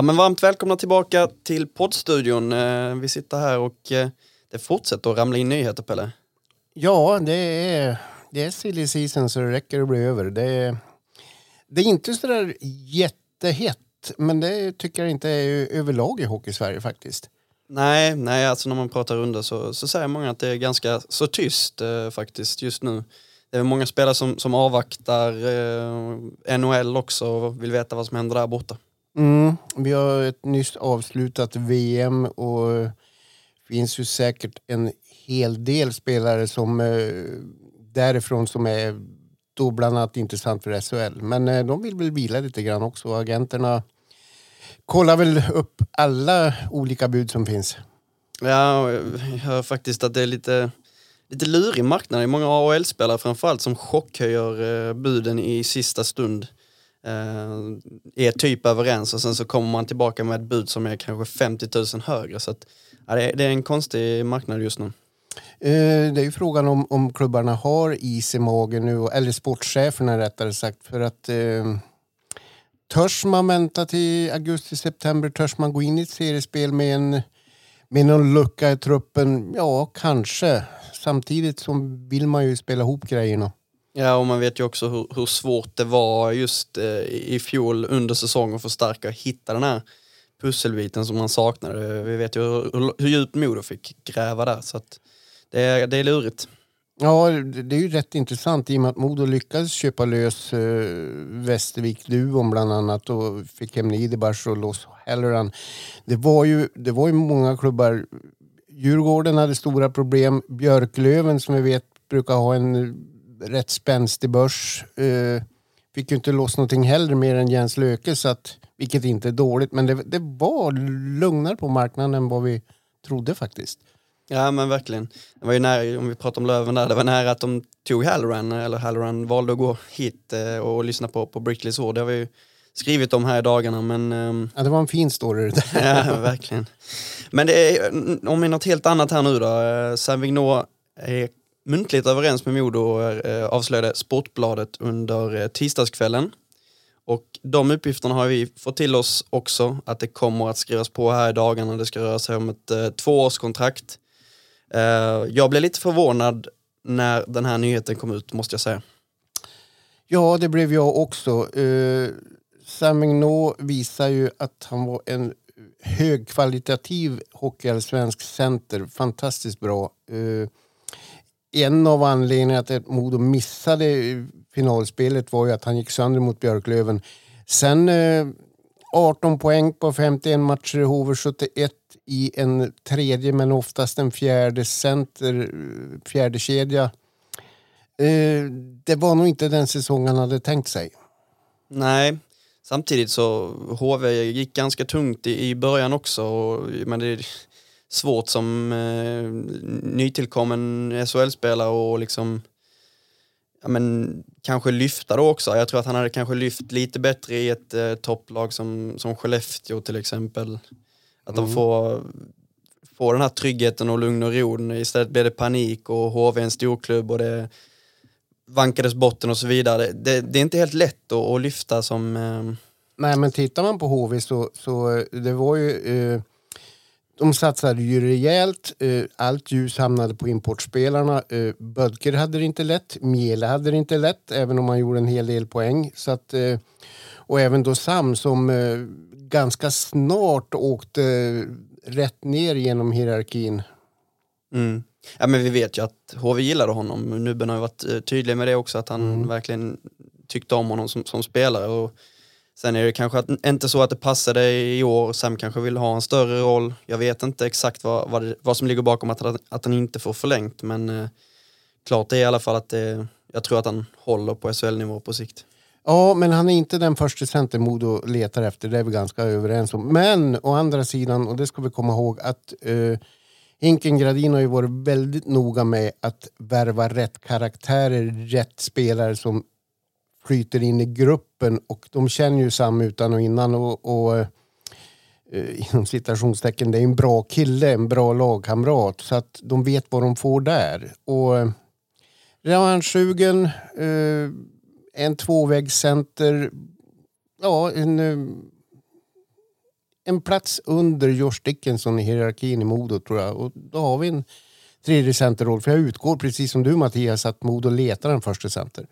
Ja men varmt välkomna tillbaka till poddstudion. Eh, Vi sitter här och eh, det fortsätter att ramla in nyheter Pelle. Ja, det är, det är silly season så det räcker att bli över. Det är, det är inte så där jättehett, men det tycker jag inte är överlag i hockey-Sverige faktiskt. Nej, nej alltså när man pratar runda så, så säger många att det är ganska så tyst eh, faktiskt just nu. Det är många spelare som, som avvaktar eh, NHL också och vill veta vad som händer där borta. Mm, vi har ett nyss avslutat VM och det finns ju säkert en hel del spelare som eh, därifrån som är då bland annat intressant för SHL. Men eh, de vill väl vila lite grann också. Agenterna kollar väl upp alla olika bud som finns. Ja, jag hör faktiskt att det är lite, lite lurig marknad. Det är många AHL-spelare framförallt som chockhöjer eh, buden i sista stund. Eh, är typ överens och sen så kommer man tillbaka med ett bud som är kanske 50 000 högre. Så att, ja, det, är, det är en konstig marknad just nu. Eh, det är ju frågan om, om klubbarna har is i magen nu, eller sportcheferna rättare sagt. För att eh, törs man vänta till augusti-september, törs man gå in i ett seriespel med, en, med någon lucka i truppen? Ja, kanske. Samtidigt så vill man ju spela ihop grejerna. Ja, och man vet ju också hur, hur svårt det var just eh, i fjol under säsongen att förstärka och hitta den här pusselbiten som man saknade. Vi vet ju hur, hur djupt Modo fick gräva där, så att det, är, det är lurigt. Ja, det är ju rätt intressant i och med att Modo lyckades köpa lös eh, Västervik-duon bland annat och fick hem Niederbach och Los Helleran. Det var ju, det var ju många klubbar. Djurgården hade stora problem. Björklöven som vi vet brukar ha en rätt spänstig börs. Eh, fick ju inte loss någonting heller mer än Jens Löke, så att, vilket inte är dåligt. Men det, det var lugnare på marknaden än vad vi trodde faktiskt. Ja men verkligen. Det var ju nära, om vi pratar om Löven där, det var nära att de tog Halloran, eller Halloran valde att gå hit eh, och lyssna på, på Brickleys ord. Det har vi ju skrivit om här i dagarna men ehm, Ja, det var en fin story det där. Ja, verkligen. Men det är, om vi något helt annat här nu då. Eh, Saint-Vigneault är muntligt överens med Modo, eh, avslöjade Sportbladet under eh, tisdagskvällen. Och de uppgifterna har vi fått till oss också, att det kommer att skrivas på här i dagarna. Det ska röra sig om ett eh, tvåårskontrakt. Eh, jag blev lite förvånad när den här nyheten kom ut, måste jag säga. Ja, det blev jag också. Eh, Sam Mignot visar ju att han var en högkvalitativ hockeyallsvensk center. Fantastiskt bra. Eh, en av anledningarna till att Modo missade finalspelet var ju att han gick sönder mot Björklöven. Sen eh, 18 poäng på 51 matcher i HV71 i en tredje men oftast en fjärde center, eh, fjärde kedja. Eh, det var nog inte den säsong han hade tänkt sig. Nej, samtidigt så HV gick ganska tungt i, i början också. Och, men det svårt som eh, nytillkommen SHL-spelare och liksom ja, men, kanske lyfta då också. Jag tror att han hade kanske lyft lite bättre i ett eh, topplag som, som Skellefteå till exempel. Att de får, får den här tryggheten och lugn och ro. Istället blev det panik och HV är en storklubb och det vankades botten och så vidare. Det, det är inte helt lätt att, att lyfta som... Eh, Nej, men tittar man på HV så, så eh, det var ju... Eh, de satsade ju rejält. Eh, allt ljus hamnade på importspelarna. Eh, Bödker hade det inte lätt. Mjela hade det inte lätt, även om han gjorde en hel del poäng. Så att, eh, och även då Sam som ganska snart åkte rätt ner genom hierarkin. Mm. Ja men vi vet ju att HV gillade honom. Nubben har ju varit tydlig med det också att han verkligen tyckte om honom som, som spelare. Och sen är det kanske att, inte så att det passade i år. Sam kanske vill ha en större roll. Jag vet inte exakt vad, vad, det, vad som ligger bakom att, han- att han inte får förlängt men eh, klart är i alla fall att det, jag tror att han håller på SHL-nivå på sikt. Ja, men han är inte den första center Modo letar efter, det är vi ganska överens om. Men å andra sidan, och det ska vi komma ihåg, att eh, Hinken Gradin har ju varit väldigt noga med att värva rätt karaktärer, rätt spelare som flyter in i gruppen och de känner ju Sam utan och innan och, och eh, inom citationstecken, det är en bra kille, en bra lagkamrat så att de vet vad de får där. Och eh, revanschsugen, eh, en tvåvägscenter, ja en, en plats under Josh Dickinson i hierarkin i Modo tror jag. Och då har vi en tredje centerroll. För jag utgår precis som du Mattias att Modo letar en första center.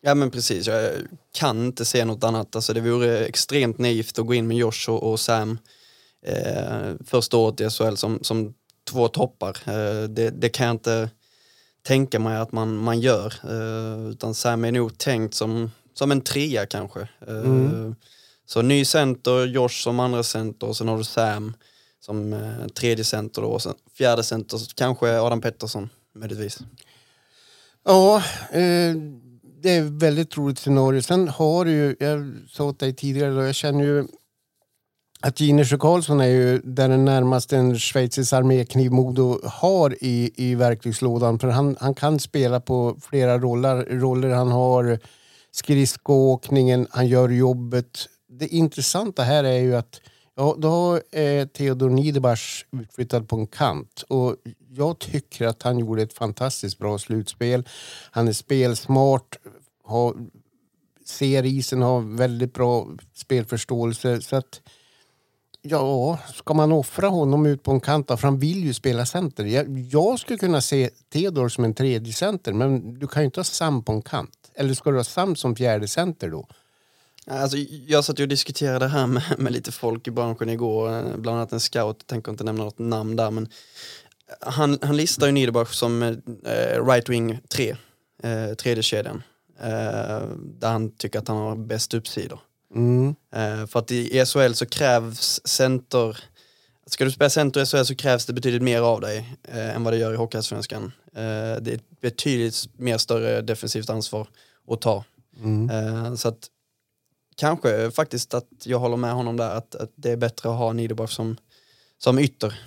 Ja men precis, jag kan inte se något annat. Alltså, det vore extremt naivt att gå in med Josh och, och Sam eh, första året i SHL som, som två toppar. Eh, det, det, kan jag inte tänka mig att man, man gör. Eh, utan Sam är nog tänkt som, som en trea kanske. Eh, mm. Så ny center, Josh som andra center och sen har du Sam som eh, tredje center då, och sen fjärde center kanske Adam Pettersson möjligtvis. Ja, eh, det är ett väldigt roligt scenario. Sen har du ju, jag sa åt dig tidigare, då, jag känner ju att Ginesjö Karlsson är ju den närmaste en schweizisk armékniv Modo har i, i verktygslådan. För han, han kan spela på flera roller. roller. Han har skridskoåkningen, han gör jobbet. Det intressanta här är ju att ja, då är Theodor Niederbach utflyttad på en kant. Och jag tycker att han gjorde ett fantastiskt bra slutspel. Han är spelsmart, har, ser isen, har väldigt bra spelförståelse. Så att Ja, ska man offra honom ut på en kant För han vill ju spela center. Jag, jag skulle kunna se Theodor som en tredje center men du kan ju inte ha Sam på en kant. Eller ska du ha Sam som fjärde center då? Alltså, jag satt och diskuterade det här med, med lite folk i branschen igår, bland annat en scout, jag tänker inte nämna något namn där, men han, han listar ju Niederbach som eh, right wing 3, eh, tredje kedjan. Eh, där han tycker att han har bäst uppsidor. Mm. Eh, för att i SHL så krävs center, ska du spela center i SHL så krävs det betydligt mer av dig eh, än vad det gör i Hockeyallsvenskan. Eh, det är ett betydligt mer större defensivt ansvar att ta. Mm. Eh, så att kanske faktiskt att jag håller med honom där att, att det är bättre att ha Niederbach som, som ytter.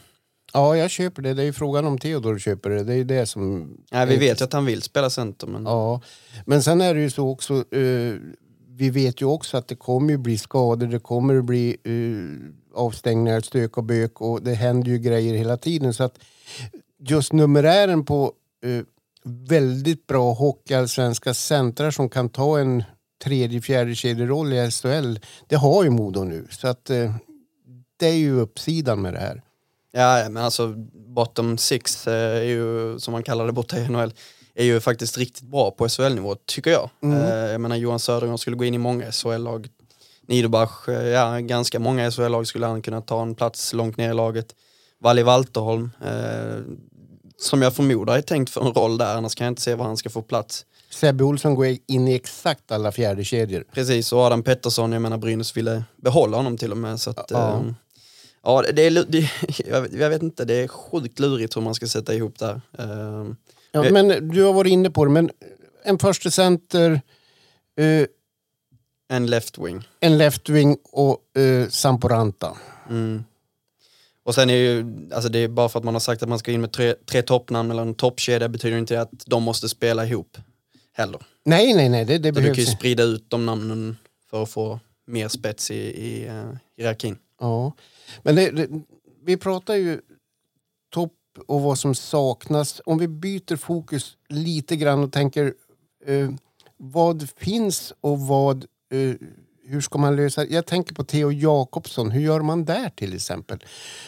Ja, jag köper det. Det är ju frågan om Theodor köper det. Det är det som... Ja, vi vet ju att han vill spela center. Men... Ja, men sen är det ju så också. Uh, vi vet ju också att det kommer bli skador, det kommer bli uh, avstängningar, stök och bök och det händer ju grejer hela tiden. Så att just numerären på uh, väldigt bra hockeyallsvenska centrar som kan ta en tredje, fjärde kedjeroll i SHL, det har ju Modo nu. Så att uh, det är ju uppsidan med det här. Ja, men alltså bottom six är ju, som man kallar det borta i NHL, är ju faktiskt riktigt bra på SHL-nivå, tycker jag. Mm. Eh, jag menar Johan Södergård skulle gå in i många SHL-lag. Niederbach, eh, ja ganska många SHL-lag skulle han kunna ta en plats långt ner i laget. Valle Walterholm, eh, som jag förmodar är tänkt för en roll där, annars kan jag inte se var han ska få plats. Sebbe Olsson går in i exakt alla fjärde kedjor. Precis, och Adam Pettersson, jag menar Brynäs ville behålla honom till och med. Så att, ja. Eh, ja, det är, det, jag vet inte, det är sjukt lurigt hur man ska sätta ihop det här. Eh, Ja, eh. men du har varit inne på det, men en första center uh, en left-wing. En left-wing och Samporanta. Mm. Och sen är ju, alltså det är bara för att man har sagt att man ska in med tre, tre toppnamn eller en toppkedja betyder inte att de måste spela ihop heller. Nej, nej, nej. Det, det behövs. Du kan ju sprida ut de namnen för att få mer spets i, i uh, hierarkin. Ja, men det, det, vi pratar ju topp och vad som saknas. Om vi byter fokus lite grann och tänker eh, vad finns och vad eh, hur ska man lösa Jag tänker på Theo Jakobsson. Hur gör man där till exempel?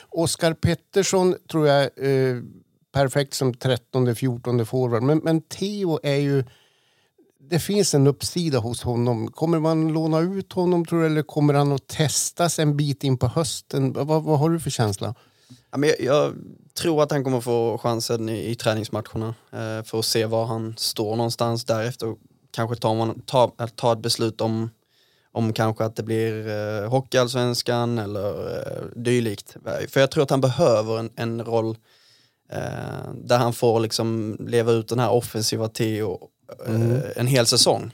Oskar Pettersson tror jag eh, perfekt som 13 14 forward. Men, men Theo är ju det finns en uppsida hos honom. Kommer man låna ut honom tror du, eller kommer han att testas en bit in på hösten? Vad, vad har du för känsla? Jag, jag, tror att han kommer få chansen i, i träningsmatcherna eh, för att se var han står någonstans därefter. Kanske tar man ta, ta ett beslut om, om kanske att det blir eh, Hockeyallsvenskan eller eh, dylikt. För jag tror att han behöver en, en roll eh, där han får liksom leva ut den här offensiva Theo eh, en hel säsong.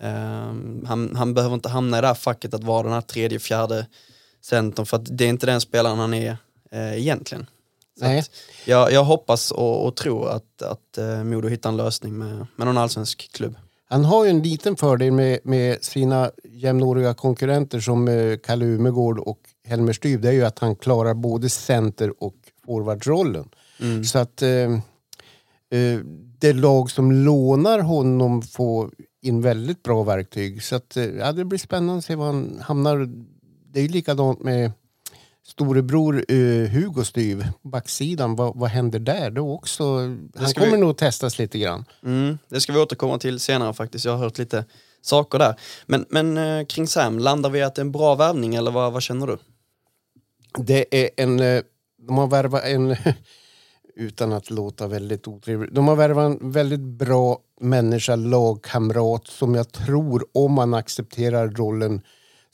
Eh, han, han behöver inte hamna i det här facket att vara den här tredje, fjärde centern för att det är inte den spelaren han är eh, egentligen. Så Nej. jag, jag hoppas och, och tror att, att eh, Modo hittar en lösning med, med någon allsvensk klubb. Han har ju en liten fördel med, med sina jämnåriga konkurrenter som eh, Kalle Umegård och Helmer Styv. Det är ju att han klarar både center och forwardrollen. Så att eh, det lag som lånar honom får in väldigt bra verktyg. Så att, eh, ja, det blir spännande att se var han hamnar. Det är ju likadant med storebror eh, Hugo Styv backsidan. Vad, vad händer där? Är också, han kommer vi- nog testas lite grann. Mm, det ska vi återkomma till senare faktiskt. Jag har hört lite saker där. Men, men eh, kring Sam, landar vi att det är en bra värvning eller vad, vad känner du? Det är en... eh, De har värvat en... Utan att låta väldigt otrevlig. De har värvat en väldigt bra människa, lagkamrat som jag tror, om man accepterar rollen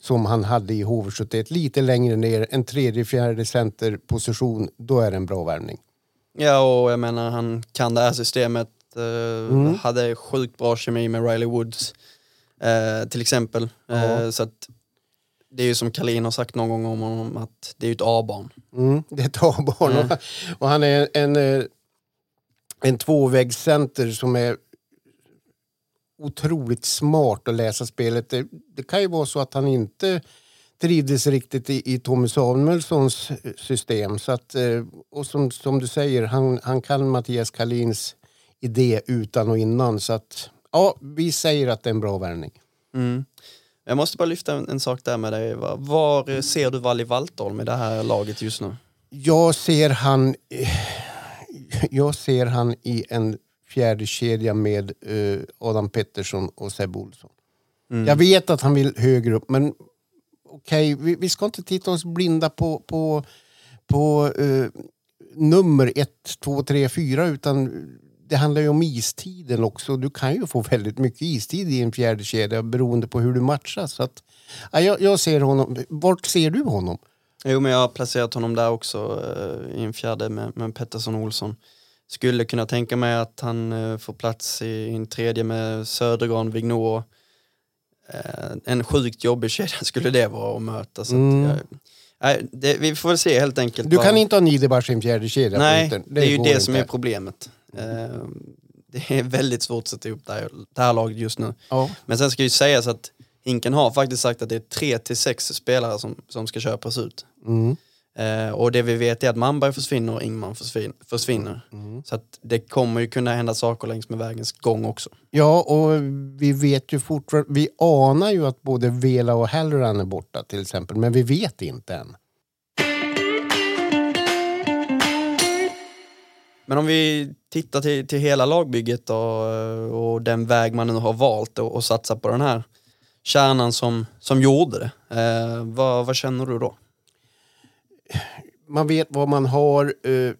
som han hade i HV71 lite längre ner, en tredje, fjärde centerposition, då är det en bra värvning. Ja, och jag menar han kan det här systemet. Eh, Hade sjukt bra kemi med Riley Woods eh, till exempel. Eh, så att det är ju som Kalin har sagt någon gång om honom att det är ju ett A-barn. Mm, det är ett A-barn. Och, och han är en, eh, en tvåvägscenter som är otroligt smart att läsa spelet. Det, det kan ju vara så att han inte trivdes riktigt i, i Tommy Samuelssons eh, system. Så att, eh, och som, som du säger, han, han kan Mattias Kalins idé utan och innan. Så att, ja, vi säger att det är en bra värvning. Mm. Jag måste bara lyfta en, en sak där med dig. Var, var ser du Valli Waltholm i det här laget just nu? Jag ser han eh, Jag ser han i en fjärde kedja med eh, Adam Pettersson och Sebbe Olsson. Jag vet att han vill högre upp men okej, vi, vi ska inte titta oss blinda på, på, på eh, nummer ett, två, tre, fyra utan det handlar ju om istiden också. Du kan ju få väldigt mycket istid i en fjärde kedja beroende på hur du matchar. Så att, ja, jag, jag ser honom. Vart ser du honom? Jo, men jag har placerat honom där också eh, i en fjärde med, med Pettersson och Olsson. Skulle kunna tänka mig att han eh, får plats i, i en tredje med Södergran, Vignor. Eh, en sjukt jobbig kedja skulle det vara att möta. Så Mm. att jag, nej, det, vi får väl se helt enkelt. Du kan inte ha Niederbach i en fjärde kedja. Nej, yttern. det, är ju det som är problemet. Eh, det är väldigt svårt att sätta ihop det här, det här laget just nu. Ja. Men sen ska ju sägas att Hinken har faktiskt sagt att det är tre till sex spelare som, som ska köpas ut. Mm. Eh, och det vi vet är att Manberg försvinner och Ingman försvin, försvinner. Mm. Så att det kommer ju kunna hända saker längs med vägens gång också. Ja, och vi vet ju fortfarande, vi anar ju att både Vela och Halloran är borta till exempel, men vi vet inte än. Men om vi tittar till, till hela lagbygget och, och den väg man nu har valt och, och satsa på den här kärnan som, som gjorde det. Eh, vad, vad känner du då? Man vet vad man har, eh,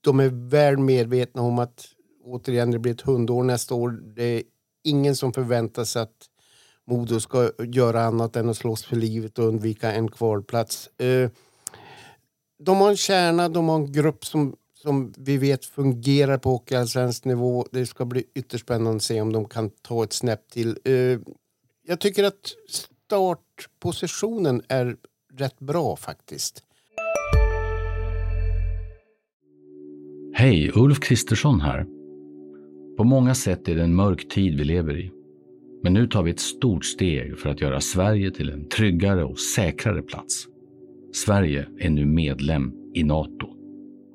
de är väl medvetna om att återigen det blir ett hundår nästa år. Det är ingen som förväntar sig att Modo ska göra annat än att slåss för livet och undvika en kvalplats. Eh, de har en kärna, de har en grupp som, som vi vet fungerar på hockeyallsvensk nivå. Det ska bli ytterst spännande att se om de kan ta ett snäpp till. Eh, jag tycker att startpositionen är rätt bra faktiskt. Hej, Ulf Kristersson här. På många sätt är det en mörk tid vi lever i. Men nu tar vi ett stort steg för att göra Sverige till en tryggare och säkrare plats. Sverige är nu medlem i Nato.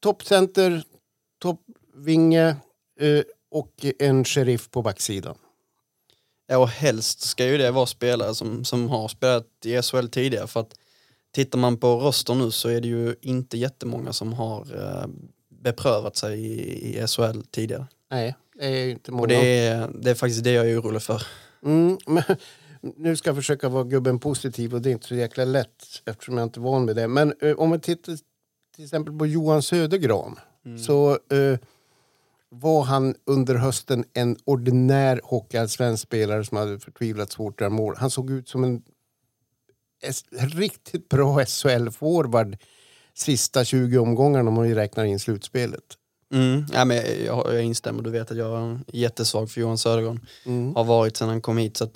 toppcenter, toppvinge eh, och en sheriff på backsidan. Ja, och helst ska ju det vara spelare som, som har spelat i SHL tidigare för att tittar man på roster nu så är det ju inte jättemånga som har eh, beprövat sig i, i SHL tidigare. Nej, Det är inte många. Och det är, det är faktiskt det jag är orolig för. Mm, men, nu ska jag försöka vara gubben positiv och det är inte så jäkla lätt eftersom jag inte är van vid det. Men eh, om vi tittar till exempel på Johan Södergran så eh, var han under hösten en ordinär hockeyallsvensk spelare som hade förtvivlat svårt att göra mål. Han såg ut som en riktigt bra SHL-forward sista 20 omgångarna om man räknar in slutspelet. Mm. Ja, men jag, jag, jag instämmer, du vet att jag är jättesvag för Johan Södergran. Har varit sedan han kom hit. Så att,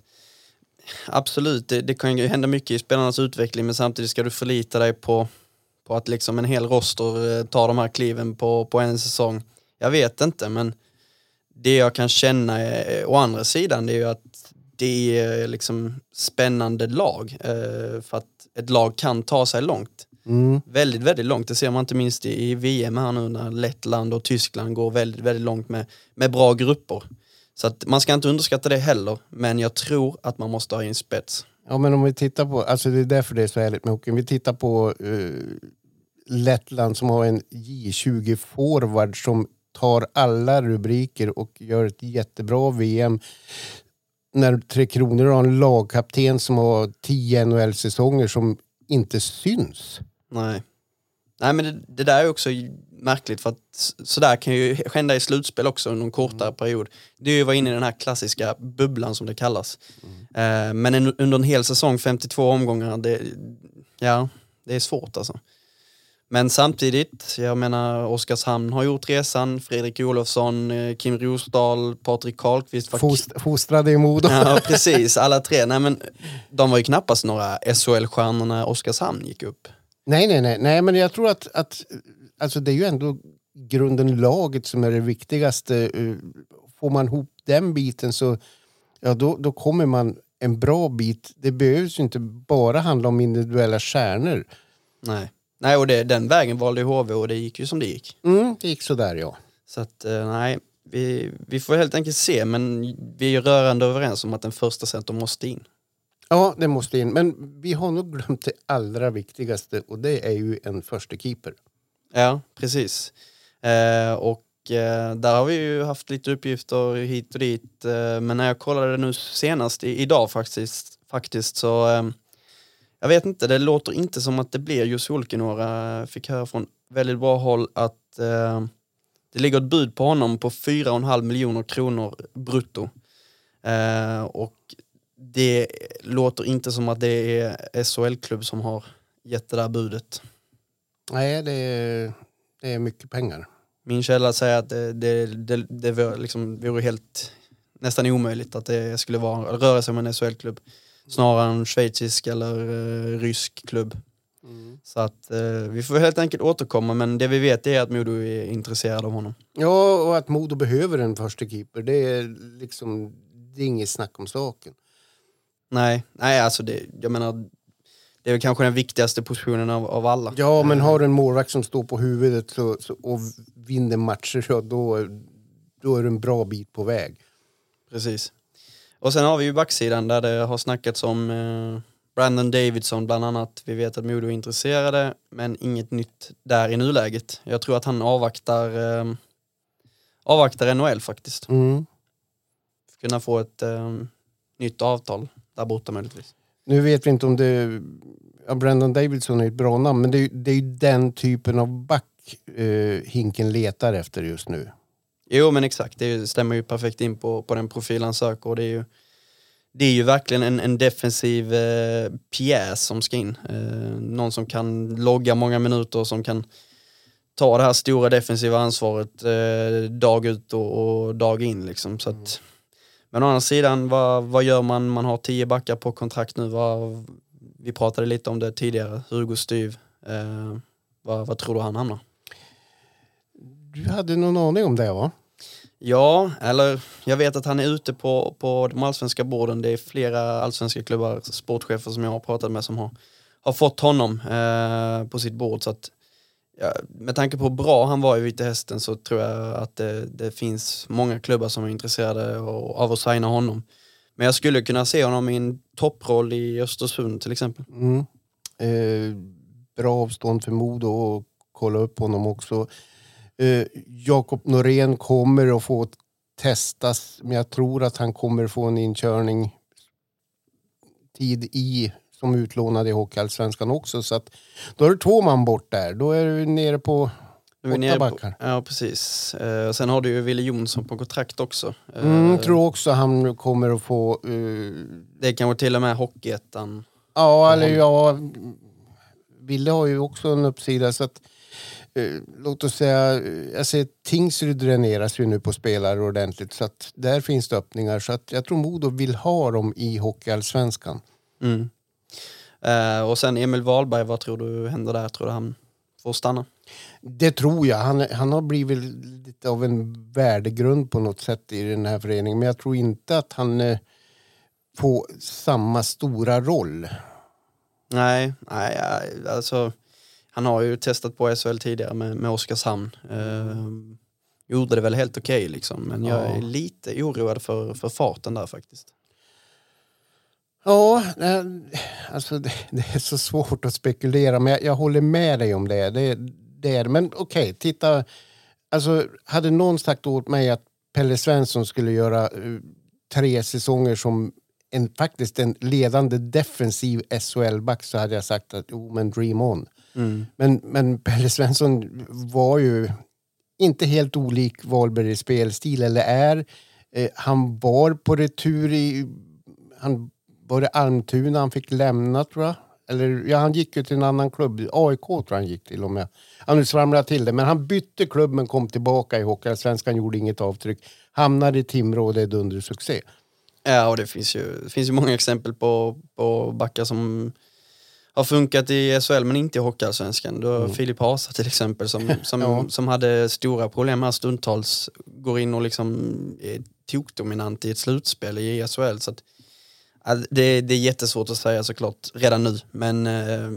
absolut, det, det kan ju hända mycket i spelarnas utveckling men samtidigt ska du förlita dig på, på att liksom en hel roster eh, tar de här kliven på, på en säsong. Jag vet inte men det jag kan känna är, å andra sidan det är ju att det är liksom spännande lag. Eh, för att ett lag kan ta sig långt. Mm. Väldigt, väldigt långt. Det ser man inte minst i, i VM här nu när Lettland och Tyskland går väldigt, väldigt långt med, med bra grupper. Så att man ska inte underskatta det heller, men jag tror att man måste ha in spets. Ja, men om vi tittar på, alltså det är därför det är så härligt med hockey. Vi tittar på uh, Lettland som har en J20-forward som tar alla rubriker och gör ett jättebra VM. När Tre Kronor har en lagkapten som har tio NHL-säsonger som inte syns. Nej. Nej men det, det där är också märkligt för att sådär kan ju hända i slutspel också under en kortare period. Det är ju att vara inne i den här klassiska bubblan som det kallas. Eh, men en, under en hel säsong, 52 omgångar, det, ja, det är svårt alltså. Men samtidigt, jag menar Oskarshamn har gjort resan, Fredrik Olofsson, eh, Kim Rosdahl, Patrik Karlqvist. Fost, fostrade i Modo. Ja precis, alla tre. Nej, men de var ju knappast några SHL-stjärnor när Oskarshamn gick upp. Nej, nej, nej, nej, men jag tror att, att alltså det är ju ändå grunden laget som är det viktigaste. Eh, Får man ihop den biten så ja, då, då kommer man en bra bit. Det behövs ju inte bara handla om individuella stjärnor. Nej, Nej och det, den vägen valde HV och det gick ju som det gick. Mm, det gick sådär ja. Så att eh, nej, vi, vi får helt enkelt se men vi är rörande överens om att den första center måste in. Ja, det måste in. Men vi har nog glömt det allra viktigaste och det är ju en första keeper. Ja, precis. Eh, och eh, där har vi ju haft lite uppgifter hit och dit. Eh, men när jag kollade nu senast i, idag faktiskt, faktiskt så eh, jag vet inte, det låter inte som att det blir Jussi Olkinuora. Jag Fick höra från väldigt bra håll att eh, det ligger ett bud på honom på 4,5 miljoner kronor brutto. Eh, och det låter inte som att det är SHL-klubb som har gett det där budet. Nej, det är, det är mycket pengar. Min källa säger att det, det, det, det var liksom, vore helt nästan omöjligt att det skulle vara, röra sig om en SHL-klubb. Snarare en schweizisk eller eh, rysk klubb. Så att eh, vi får helt enkelt återkomma men det vi vet är att Modo är intresserad av honom. Ja, och att Modo behöver en första keeper, det är liksom det är inget snack om saken. Nej, nej alltså det, jag menar det är väl kanske den viktigaste positionen av, av alla. Ja, men har du en målvakt som står på huvudet så, så, och vinner matcher, ja, då, då är du en bra bit på väg. Precis. Och sen har vi ju backsidan där det har snackats om eh, Brandon Davidson bland annat. Vi vet att Modo är intresserade men inget nytt där i nuläget. Jag tror att han avvaktar, eh, avvaktar NHL faktiskt. Mm. Kunna få ett eh, nytt avtal där borta möjligtvis. Nu vet vi inte om det... Ja, Brandon Davidson är ett bra namn, men det är, det är ju den typen av back eh, Hinken letar efter just nu. Jo men exakt, det stämmer ju perfekt in på, på den profil han söker och det är ju, det är ju verkligen en, en defensiv eh, pjäs som ska in. Eh, någon som kan logga många minuter och som kan ta det här stora defensiva ansvaret eh, dag ut och, och dag in liksom. Så att, men å andra sidan, vad, vad gör man? Man har tio backar på kontrakt nu. Vad, vi pratade lite om det tidigare, Hugo Styv. Eh, vad, vad tror du han hamnar? Du hade någon aning om det va? Ja, eller jag vet att han är ute på, på de allsvenska borden. Det är flera allsvenska klubbar, sportchefer som jag har pratat med som har, har fått honom eh, på sitt bord. Så att, ja, med tanke på hur bra han var i Vita Hästen så tror jag att det, det finns många klubbar som är intresserade av, att signa honom. Men jag skulle kunna se honom i en topproll i Östersund till exempel. Mm. Eh, bra avstånd för Modo och kolla upp honom också. Eh, Jakob Norén kommer att få testas. Men jag tror att han kommer få en inkörning tid i som utlånad i Hockeyallsvenskan också. Så att, då är det två man bort där. Då är du nere på åtta nere på- backar. Ja, precis. Eh, sen har du ju Wille Jonsson på kontrakt också. Eh, Mm, tror också han kommer att få... eh, Det kanske till och med Hockeyettan. ja, eller ja... Ville har ju också en uppsida så att... eh, låt oss säga, eh, jag ser Tingsryd dräneras ju nu på spelare ordentligt så att där finns det öppningar. Så att jag tror Modo vill ha dem i Hockeyallsvenskan. Mm. Eh, och sen Emil Wahlberg, vad tror du händer där? Tror du han får stanna? Det tror jag. Han, han har blivit lite av en värdegrund på något sätt i den här föreningen. Men jag tror inte att han eh, får samma stora roll. Nej, nej, ja, alltså han har ju testat på SHL tidigare med, med Oskarshamn. Eh, gjorde det väl helt okej liksom, men jag är lite oroad för, för farten där faktiskt. Ja, alltså det, det är så svårt att spekulera. Men jag, jag håller med dig om det. det, det är, men okej, titta. Alltså, hade någon sagt åt mig att Pelle Svensson skulle göra eh, tre säsonger som en, faktiskt en ledande defensiv SHL-back så hade jag sagt att jo, men dream on. Mm. Men, men Pelle Svensson var ju inte helt olik Wahlberg i spelstil, eller är. Eh, han var på retur i... Han var det Almtuna han fick lämna, tror jag. Eller, ja, han gick ju till en annan klubb. AIK tror jag han gick till och med. Ja, nu svamlar jag till det. Men han bytte klubb men kom tillbaka i Hockeyallsvenskan, gjorde inget avtryck. Hamnade i Timrå och det är dundersuccé. Ja, och det finns ju, det finns ju många exempel på, på backar som har funkat i SHL men inte i Hockeyallsvenskan. Du har Filip Hasa till exempel som, som, Ja. som hade stora problem här stundtals. Går in och liksom är tokdominant i ett slutspel i SHL. Så att, det, det är jättesvårt att säga såklart redan nu. Men eh,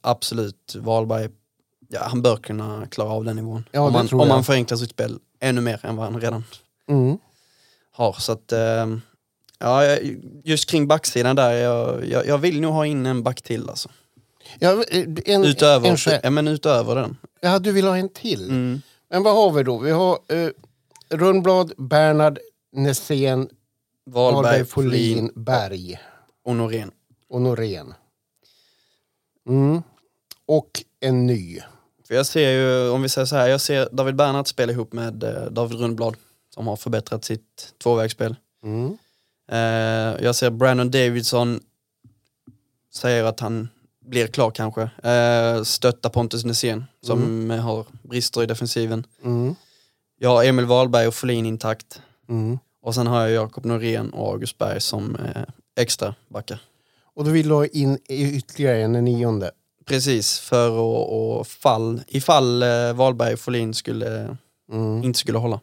absolut, Wahlberg, ja, han bör kunna klara av den nivån. Ja, om tror om man förenklar sitt spel ännu mer än vad han redan Mm. har. Så att, eh, ja, just kring backsidan där, jag, jag, jag vill nog ha in en back till alltså. Ja, eh, en, Utöver, en, ja, men utöver den. ja, du vill ha en till? Mm. Men vad har vi då? Vi har eh, Rundblad, Bernhard, Nässén, Wahlberg, Wahlberg, Folin Berg och Norén. och Norén. Mm. Och en ny. För jag ser ju, om vi säger så här, jag ser David Bernhardt spela ihop med eh, David Rundblad som har förbättrat sitt tvåvägsspel. Mm. Eh, jag ser Brandon Davidson säger att han blir klar kanske. Eh, stötta Pontus Nässén som eh, har brister i defensiven. Mm. Jag har Emil Wahlberg och Folin intakt. Mm. Och sen har jag Jakob Norén och August Berg som eh, extra backar. Och då vill du ha in ytterligare en, en nionde. Precis, för att och fall, ifall eh, Wahlberg och Folin skulle, Mm. inte skulle hålla.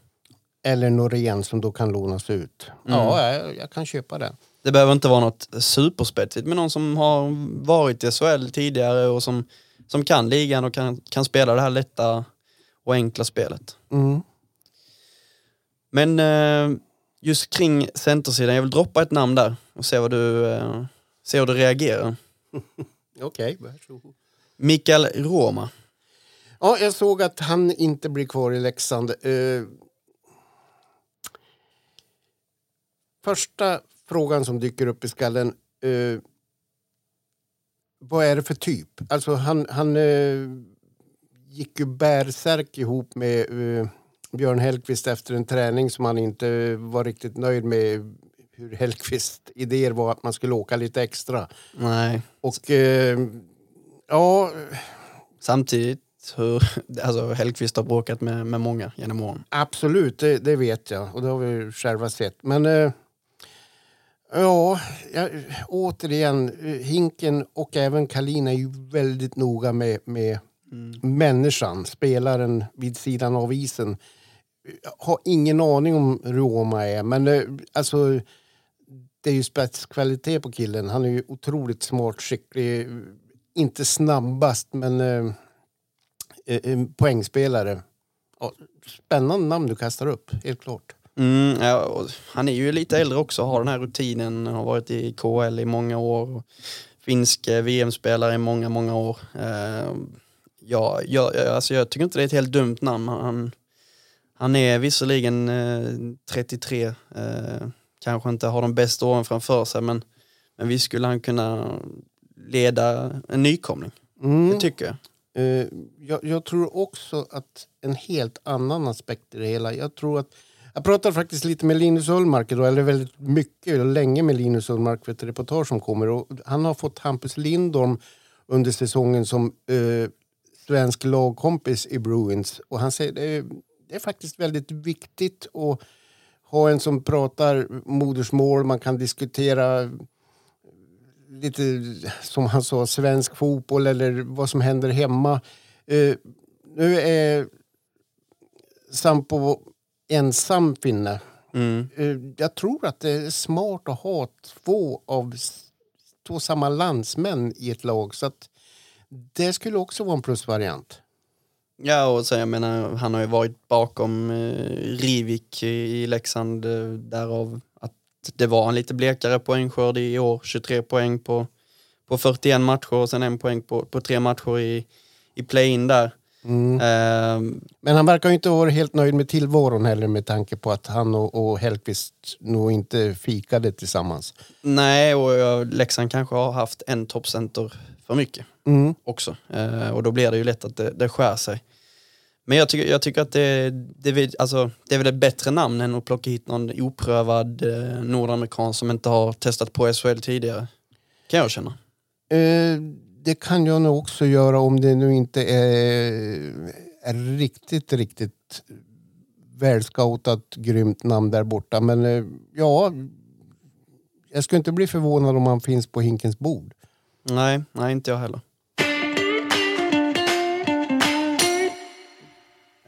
Eller Norén som då kan lånas ut. Mm. Ja, jag, jag kan köpa den. Det behöver inte vara något superspetsigt, men någon som har varit i SHL tidigare och som, som kan ligan och kan, kan spela det här lätta och enkla spelet. Mm. Men eh, just kring centersidan, jag vill droppa ett namn där och se vad du, eh, se hur du reagerar. Okej, varsågod. Mikael Roma. Ja, jag såg att han inte blir kvar i Leksand. Eh, första frågan som dyker upp i skallen. Eh, vad är det för typ? Alltså han, han eh, gick ju bärsärk ihop med eh, Björn Hellkvist efter en träning som han inte var riktigt nöjd med. Hur Hellkvist idéer var att man skulle åka lite extra. Nej, Och eh, ja, samtidigt hur, alltså Hellkvist har bråkat med, med många genom åren. Absolut, det, det vet jag och det har vi själva sett. Men eh, ja, ja, återigen, Hinken och även Kalin är ju väldigt noga med, med människan, spelaren vid sidan av isen. Jag har ingen aning om hur Roma är, men alltså det är ju spetskvalitet på killen. Han är ju otroligt smart, skicklig, inte snabbast men eh, eh, en poängspelare. Ja, spännande namn du kastar upp, helt klart. Mm, ja, och han är ju lite äldre också, har den här rutinen, har varit i KL i många år. och Finsk eh, VM-spelare i många, många år. Eh, ja, jag, jag- alltså jag tycker inte det är ett helt dumt namn. Han, han är visserligen eh, 33, eh, kanske inte har de bästa åren framför sig men, men visst skulle han kunna leda en nykomling. Mm. Det tycker jag. Eh, jag, jag tror också att en helt annan aspekt i det hela. Jag tror att jag pratade faktiskt lite med Linus Ullmark idag, eller väldigt mycket, länge med Linus Ullmark för ett reportage som kommer. Och han har fått Hampus Lindorm under säsongen som eh, svensk lagkompis i Bruins. Och han säger det är, det är faktiskt väldigt viktigt att ha en som pratar modersmål. Man kan diskutera lite, som han sa, svensk fotboll eller vad som händer hemma. Eh, nu är Sampo ensam finne. Mm. Eh, jag tror att det är smart att ha två av två samma landsmän i ett lag. Så att det skulle också vara en plusvariant. Ja, och så, jag menar, han har ju varit bakom eh, Rivik i, Leksand, eh, därav att det var en lite blekare poängskörd i år, 23 poäng på, på 41 matcher och sen en poäng på, på tre matcher i, i play-in där. Mm. Eh, Men han verkar ju inte vara helt nöjd med tillvaron heller med tanke på att han och, och Hellqvist nog inte fikade tillsammans. nej, och jag, Leksand kanske har haft en toppcenter för mycket Mm. också. Eh, och då blir det ju lätt att det, det skär sig. Men jag tycker, jag tycker att det, det, alltså, det är väl ett bättre namn än att plocka hit någon oprövad eh, nordamerikan som inte har testat på SHL tidigare. Kan jag känna. Eh, det kan jag nog också göra om det nu inte är, är riktigt, riktigt välscoutat, grymt namn där borta. Men eh, ja, jag skulle inte bli förvånad om han finns på Hinkens bord. Nej, nej inte jag heller.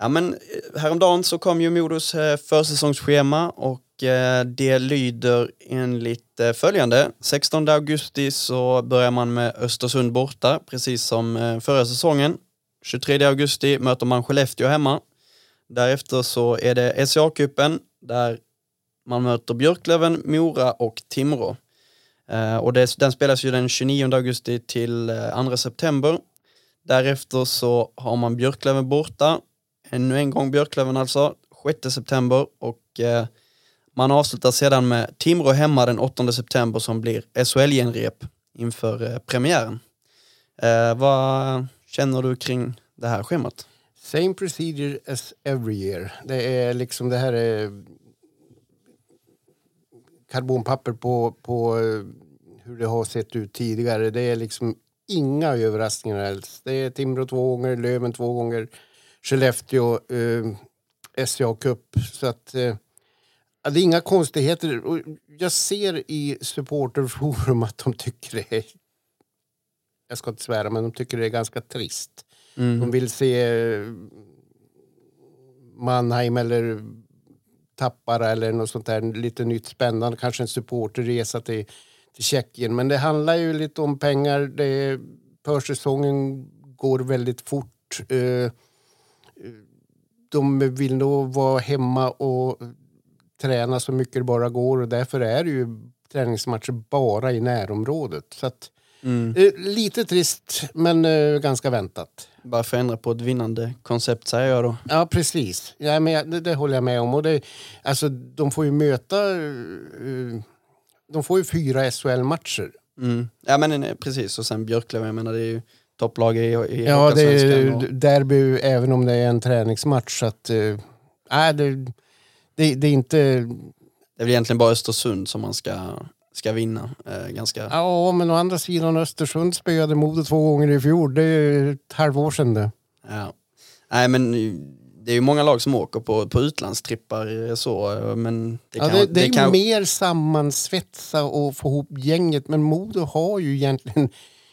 Ja men eh, häromdagen så kom ju Modos eh, försäsongsschema och eh, det lyder enligt följande. 16 augusti så börjar man med Östersund borta, precis som förra säsongen. 23 augusti möter man Skellefteå hemma. Därefter så är det SCA-cupen där man möter Björklöven, Mora och Timrå. Eh, och det, den spelas ju den 29 augusti till eh, 2 september. Därefter så har man Björklöven borta. Ännu en gång Björklöven alltså, 6 september. Och eh, man avslutar sedan med Timrå hemma den 8 september som blir SHL-genrep inför eh, premiären. Eh, vad känner du kring det här schemat? Same procedure as every year. Det är liksom det här är karbonpapper på, på eh, hur det har sett ut tidigare. Det är liksom inga överraskningar alls. Det är Timrå två gånger, Löven två gånger, Skellefteå, eh, SCA Cup. Så att eh, det är inga konstigheter. Och jag ser i supporterforum att de tycker det är jag ska inte svära, men de tycker det är ganska trist. De vill se eh, Mannheim eller Tappara eller något sånt där lite nytt spännande. Kanske en supporterresa till, till Tjeckien. Men det handlar ju lite om pengar. Det försäsongen går väldigt fort. Eh, de vill nog vara hemma och träna så mycket det bara går och därför är det ju träningsmatcher bara i närområdet. Så att, eh, lite trist men eh, ganska väntat. Bara förändra på ett vinnande koncept säger jag då. Ja, precis. Ja, men det, det håller jag med om. Och det, alltså, de får ju möta... eh, de får ju fyra SHL-matcher. Mm. Ja men precis, och sen Björklöven, jag menar det är ju topplag i, i Ja, det Hockeyallsvenskan och- är derby även om det är en träningsmatch. Så att, nej, det, det, det är inte... Det är väl egentligen bara Östersund som man ska, ska vinna. Eh, ganska... Ja, men å andra sidan Östersund spöade Modo två gånger i fjol. Det är ett halvår sedan det. Ja. Nej men det är ju många lag som åker på, på utlandstrippar eh, så, eh, men det Ja, kan... det, det är ju kan mer sammansvetsa och få ihop gänget. Men Modo har ju egentligen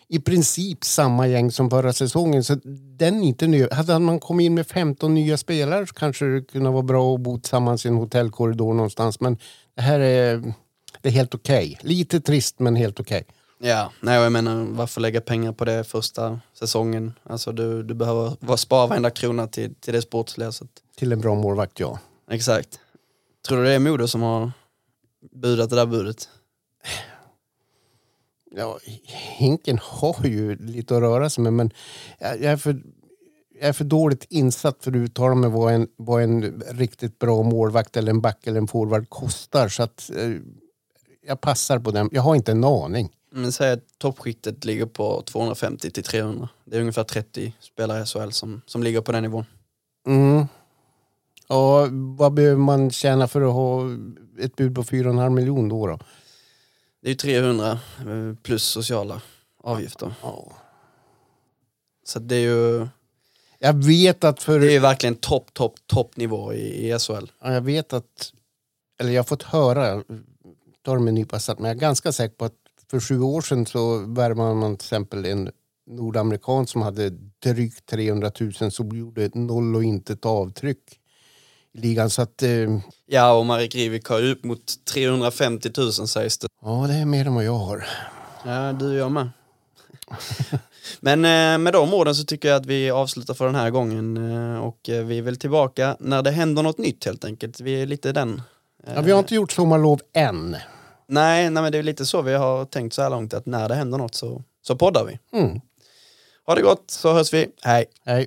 i princip samma gäng som förra säsongen. Så den är inte ny. Hade man kommit in med 15 nya spelare så kanske det kunde vara bra att bo tillsammans i en hotellkorridor någonstans. Men det här är, det är helt okej. Lite trist men helt okej. Ja, nej jag menar varför lägga pengar på det första säsongen? Alltså du, du behöver vara- spara varenda krona till, till det sportsliga. Så att, Till en bra målvakt, ja. exakt. Tror du det är Modo som har budat det där budet? ja. Hinken har ju lite att röra sig med men jag, jag, är för, jag är för dåligt insatt för att uttala mig vad en, vad en riktigt bra målvakt eller en back eller en forward kostar. Så att eh, jag passar på den. Jag har inte en aning. Men säg att toppskiktet ligger på 250 till 300. Det är ungefär 30 spelare i SHL som, som ligger på den nivån. Mm. Ja, vad behöver man tjäna för att ha ett bud på 4,5 miljoner då? då? Det är ju 300 eh, plus sociala avgifter. Ja. Så det är ju Jag vet att för... det är ju verkligen topp, topp, toppnivå i, i SHL. Ja, jag vet att, eller jag har fått höra, ta det med en nypa salt, men jag är ganska säker på att för sju år sedan så värvade man till exempel en nordamerikan som hade drygt 300 000 som gjorde noll och inte ett avtryck i ligan. Så att, eh, Ja, och Marek Rivik har ju upp mot 350 000 sägs det. ja det är mer än vad jag har. Ja, du och jag med. Men eh, med de orden så tycker jag att vi avslutar för den här gången eh, och eh, vi är väl tillbaka när det händer något nytt helt enkelt. Vi är lite den. Ja, vi har inte gjort sommarlov än. Nej, nej, men det är lite så vi har tänkt så här långt att när det händer något så, så poddar vi. Mm. Ha det gott så hörs vi. Hej! Hej.